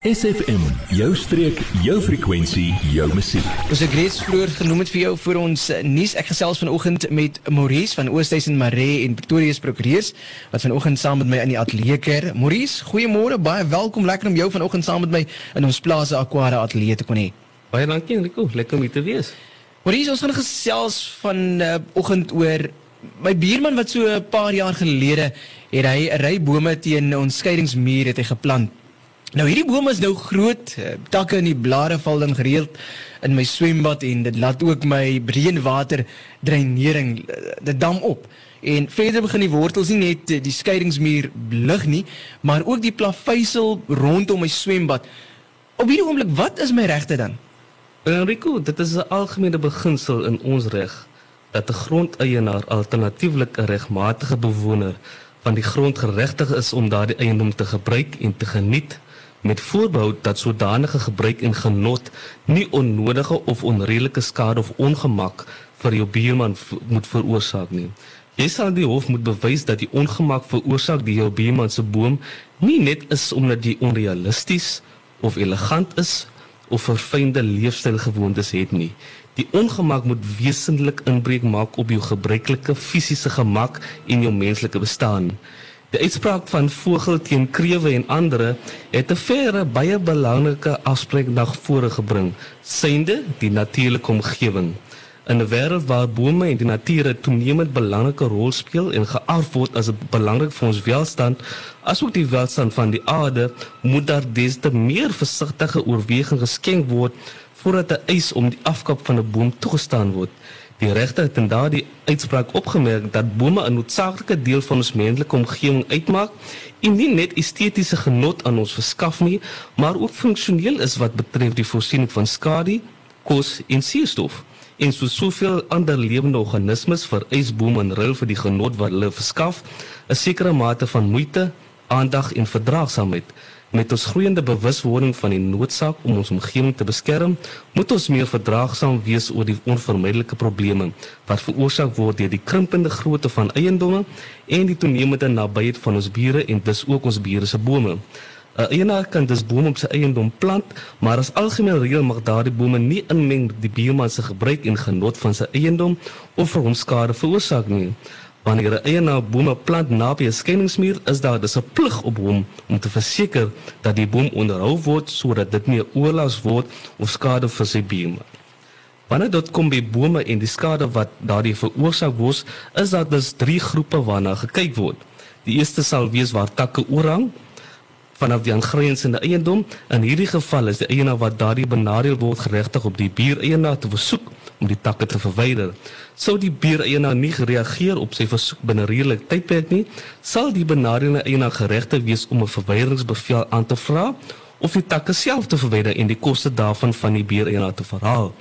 SFM, jou streek, jou frekwensie, jou musiek. Ons het reeds vroeër genoem het vir jou vir ons eh, nuus. Ek gesels vanoggend met Maurice van Oosthuizen Maree en Pretoria se prokureurs wat vanoggend saam met my in die ateljee keer. Maurice, goeiemôre, baie welkom. Lekker om jou vanoggend saam met my in ons Plaza Aquara ateljee te kon hê. Baie dankie Enrico, lekker om hier te wees. Maurice, ons gaan gesels vanoggend uh, oor my buurman wat so 'n paar jaar gelede het hy 'n ry bome teen ons skeidingsmuur het hy geplant Nou hierdie bome is nou groot, eh, takke en die blare val dan gereeld in my swembad en dit laat ook my reënwater dreinering eh, dit dam op. En verder begin die wortels nie net die skeidingsmuur lig nie, maar ook die plaveisel rondom my swembad. Op hierdie oomblik, wat is my regte dan? Enrico, dit is 'n algemene beginsel in ons reg dat 'n grondeienaar alternatiefelik 'n regmatige bewoner van die grond geregtig is om daardie eiendom te gebruik en te geniet met voorbehou dat sodanige gebruik en genot nie onnodige of onredelike skade of ongemak vir jou buurman moet veroorsaak nie. Jy sal die hof moet bewys dat die ongemak veroorsaak deur jou buurman se boom nie net is omdat jy onrealisties of elegant is of verfynde leefstylgewoontes het nie. Die ongemak moet wesentlik inbreuk maak op jou gebruikelike fisiese gemak en jou menslike bestaan. Die uitspraak van Vogel teen Krewe en ander het 'n verre baie belangrike afspraak na vore gebring, synde die natuurlike omgewing. In 'n wêreld waar bome en die natuur 'n toenemend belangrike rol speel en geag word as belangrik vir ons welstand, asook die welstand van die aarde, moet daar des te meer versigtige oorweging geskenk word voordat 'n eis om die afkap van 'n boom toegestaan word. Die regter het in daardie uitspraak opgemerk dat bome 'n noodsaaklike deel van ons menslike omgewing uitmaak en nie net estetiese genot aan ons verskaf nie, maar ook funksioneel is wat betref die voorsiening van skadu, kos en suurstof. En so soveel ander lewende organismes vereis bome in ruil vir die genot wat hulle verskaf, 'n sekere mate van moeite, aandag en verdraagsaamheid. Met ons groeiende bewuswording van die noodsaak om ons omgewing te beskerm, moet ons meer verdraagsaam wees oor die onvermydelike probleme wat veroorsaak word deur die krimpende grootte van eiendomme en die toenemende nabyheid van ons bure en dus ook ons bure se bome. 'n Eienaar kan dus bome op sy eiendom plant, maar as algemeen reël mag daardie bome nie inmeng met die buurman se gebruik en genot van sy eiendom of vir hom skade veroorsaak nie. Wanneer 'n eienaar bome plant naby 'n skeidingsmuur, is daar dus 'n plig op hom om te verseker dat die boom onderhou word sodat dit nie oorlas word of skade vir sy buurman. Wanneer dit kom by bome en die skade wat daardie veroorsaak word, is daar dus drie groepe waarna gekyk word. Die eerste sal wees waar takke oorhang vanaf die aangrensende eiendom. In hierdie geval is die eienaar wat daardie benadeel word geregtig op die buureienaar te versoek om die takke te verwyder. Sou die buureienaar nie gereageer op sy versoek binne redelike tydperk nie, sal die benadeelde eienaar geregtig wees om 'n verwyderingsbevel aan te vra of die takke self te verwyder en die koste daarvan van die buureienaar te verhaal.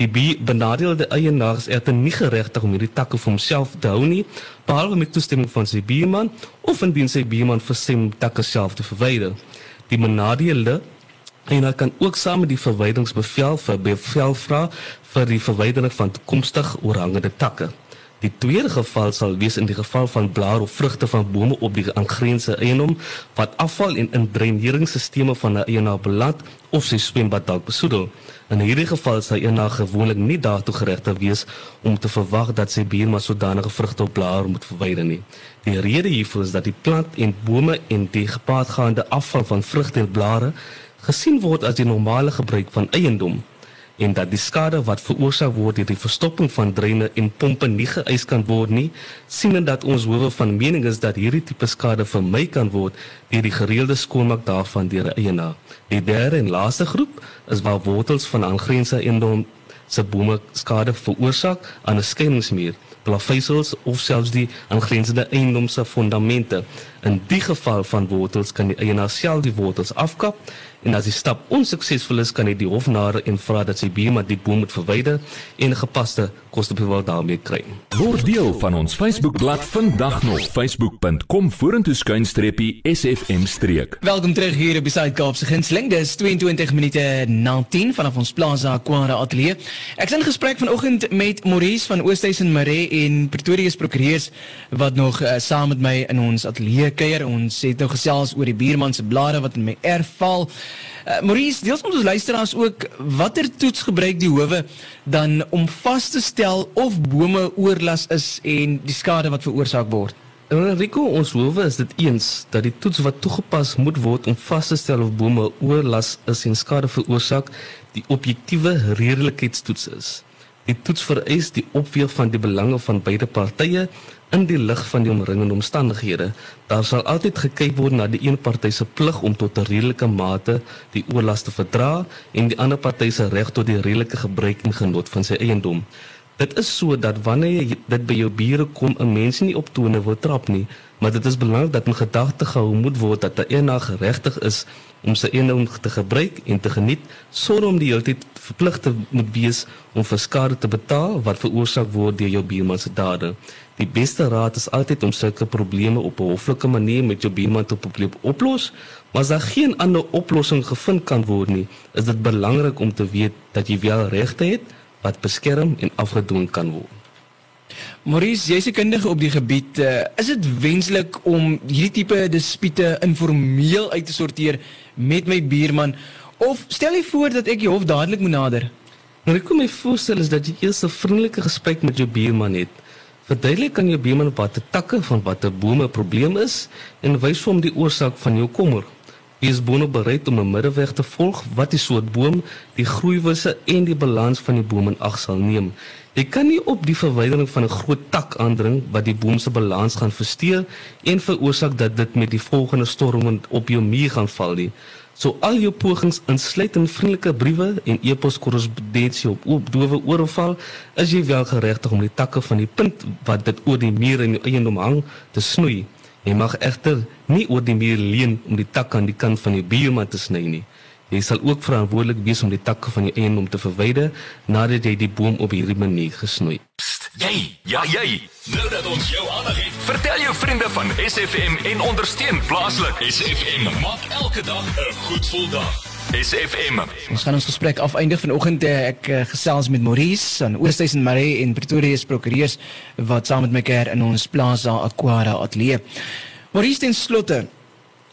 Die benadeelde eienaar is echter nie geregtig om hierdie takke vir homself te hou nie, behalwe met toestemming van sy buurman of indien sy buurman versem takke self te verwyder. Die benadeelde En hy kan ook saam met die verwyderingsbevel vir bevel vra vir die verwydering van toekomstig oorhangende takke. Die tweede geval sal wees in die geval van blaar of vrugte van bome op die aangrensende eiendom wat afval en in dreineringsstelsels van 'n eienaar beland of sy swembad dalk besoedel. In hierdie geval sal eienaar gewoonlik nie daartoe geregtig wees om te verwag dat sy buurman sodanige vrugte of blaar moet verwyder nie. Die rede hiervoor is dat die plant en bome en die gepaardgaande afval van vrugte en blare gesien word as die normale gebruik van eiendom en dat die skade wat veroorsaak word deur die verstopping van dreine en pompe nie geëis kan word nie, sienend dat ons hoewe van mening is dat hierdie tipe skade vermy kan word deur die gereelde skoonmaak daarvan deur 'n eienaar. Die derde en laaste groep is waar wortels van aangrensende eiendom se bome skade veroorsaak aan 'n skeidingsmuur plaveisels of selfs die aangrensende eiendom se fondamente. In die geval van wortels kan die eienaar self die wortels afkap en as die stap onsuksesvol is kan hy die hof nader en vra dat sy buurman die boom moet verwyder en gepaste kostebevel daarmee kry. Word deel van ons Facebookblad vandag nog facebook.com vorentoe skuinstreepie sfm streek. Welkom terug hier op Beside Kaapse Gunsteling. Dis 22 minute na 10 vanaf ons Plaza Aquara Atelier. Ek's in gesprek vanoggend met Maurice van Oosthuizen Maree en Pretoria se prokureurs wat nog uh, saam met my in ons ateljee kuier. Ons het nou gesels oor die buurman se blare wat in my erf val. Uh, Maurice, deels met ons luisteraars ook, watter toets gebruik die howe dan om vas te stel of bome oorlas is en die skade wat veroorsaak word? Enrico, ons howe is dit eens dat die toets wat toegepas moet word om vas te stel of bome oorlas is en skade veroorsaak, die objektiewe redelikheidstoets is. Die toets vereis die opweeg van die belange van beide partye in die lig van die omringende omstandighede. Daar sal altyd gekyk word na die een party se plig om tot 'n redelike mate die oorlas te verdra en die ander party se reg tot die redelike gebruik en genot van sy eiendom. Dit is so dat wanneer jy dit by jou bure kom, 'n mens nie op tone wil trap nie, maar dit is belangrik dat in gedagte gehou moet word dat 'n eienaar geregtig is om sy eiendom te gebruik en te geniet sonder om die hele tyd verplig te moet wees om vir skade te betaal wat veroorsaak word deur jou buurman se dade. Die beste raad is altyd om sulke probleme op 'n hoflike manier met jou buurman te probeer oplos, maar as daar geen ander oplossing gevind kan word nie, is dit belangrik om te weet dat jy wel regte het wat beskerm en afgedoen kan word. Maurice, jy's 'n kundige op die gebied. Uh, is dit wenslik om hierdie tipe dispute informeel uit te sorteer met my buurman of stel jy voor dat ek die hof dadelik moet nader? Nou ek kom my voorstel is dat jy eers 'n vriendelike gesprek met jou buurman het. Verduidelik aan jou buurman wat die takke van watter bome probleem is en wys vir hom die oorsaak van jou kommer. Wees bono bereid om 'n middeweg te volg wat die soort boom, die groeiwyse en die balans van die boom in ag sal neem. Jy kan nie op die verwydering van 'n groot tak aandring wat die boom se balans gaan versteur en veroorsaak dat dit met die volgende storm op jou muur gaan val nie. So al jou pogings insluit in vriendelike briewe en e-poskorrespondensie op oop dowe ore val, is jy wel geregtig om die takke van die punt wat dit oor die muur in jou eiendom hang te snoei. Jy mag egter nie oor die muur leun om die tak aan die kant van die bioma te sny nie. Jy sal ook verantwoordelik wees om die takke van jou eiendom te verwyder nadat jy die boom op hierdie manier gesnoei. Psst, jy, ja jy. Nou dat ons jou aandag het, vertel jou vriende van SFM en ondersteun plaaslik. SFM maak elke dag 'n goed gevoel dag. SFM. Ons gaan ons gesprek afeindig vanoggend. Ek uh, gesels met Maurice aan Oosthuizen en Maree en Pretoria se prokureurs wat saam met my keer in ons Plaza Aquara ateljee. Maurice ten slotte,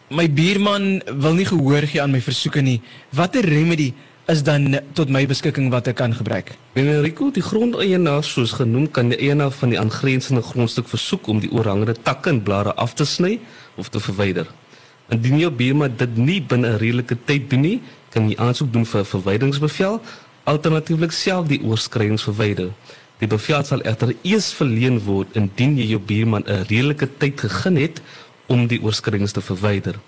my buurman wil nie gehoor gee aan my versoeke nie. Watter remedy is dan tot my beskikking wat ek kan gebruik? Wanneer Rico die grondeienaar soos genoem kan die eienaar van die aangrensende grondstuk versoek om die oorhangende takke en blare af te sny of te verwyder. Indien jou buurman dit nie binne 'n redelike tyd doen nie, kan jy aansoek doen vir 'n verwyderingsbevel, alternatiefelik self die oorskrydings verwyder. Die bevel sal egter eers verleen word indien jy jou buurman 'n redelike tyd gegee het om die oorskrydings te verwyder.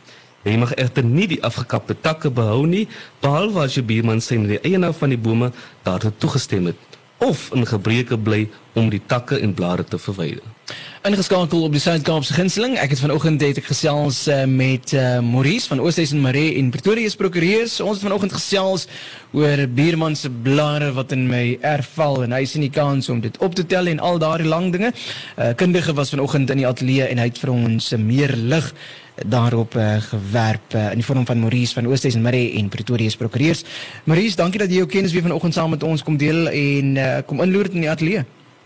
Jy mag egter nie die afgekapte takke behou nie, behalwe as jou buurman sê die eienaar van die bome daartoe toegestem het of in gebreke bly om die takke en blare te verwyder. Ingeskakel op die Suid-Kaapse gunsteling. Ek het vanoggend het ek gesels uh, met uh, Maurice van Oosthuizen Maree en Pretoria se prokureurs. Ons het vanoggend gesels oor buurman se blare wat in my erf val en hy sien die kans om dit op te tel en al daardie lang dinge. 'n uh, Kundige was vanoggend in die ateljee en hy het vir ons meer lig daarop uh, gewerp uh, in die vorm van Maurice van Oosthuizen Maree en Pretoria se prokureurs. Maurice, dankie dat jy jou kennis weer vanoggend saam met ons kom deel en uh, kom inloer in die ateljee.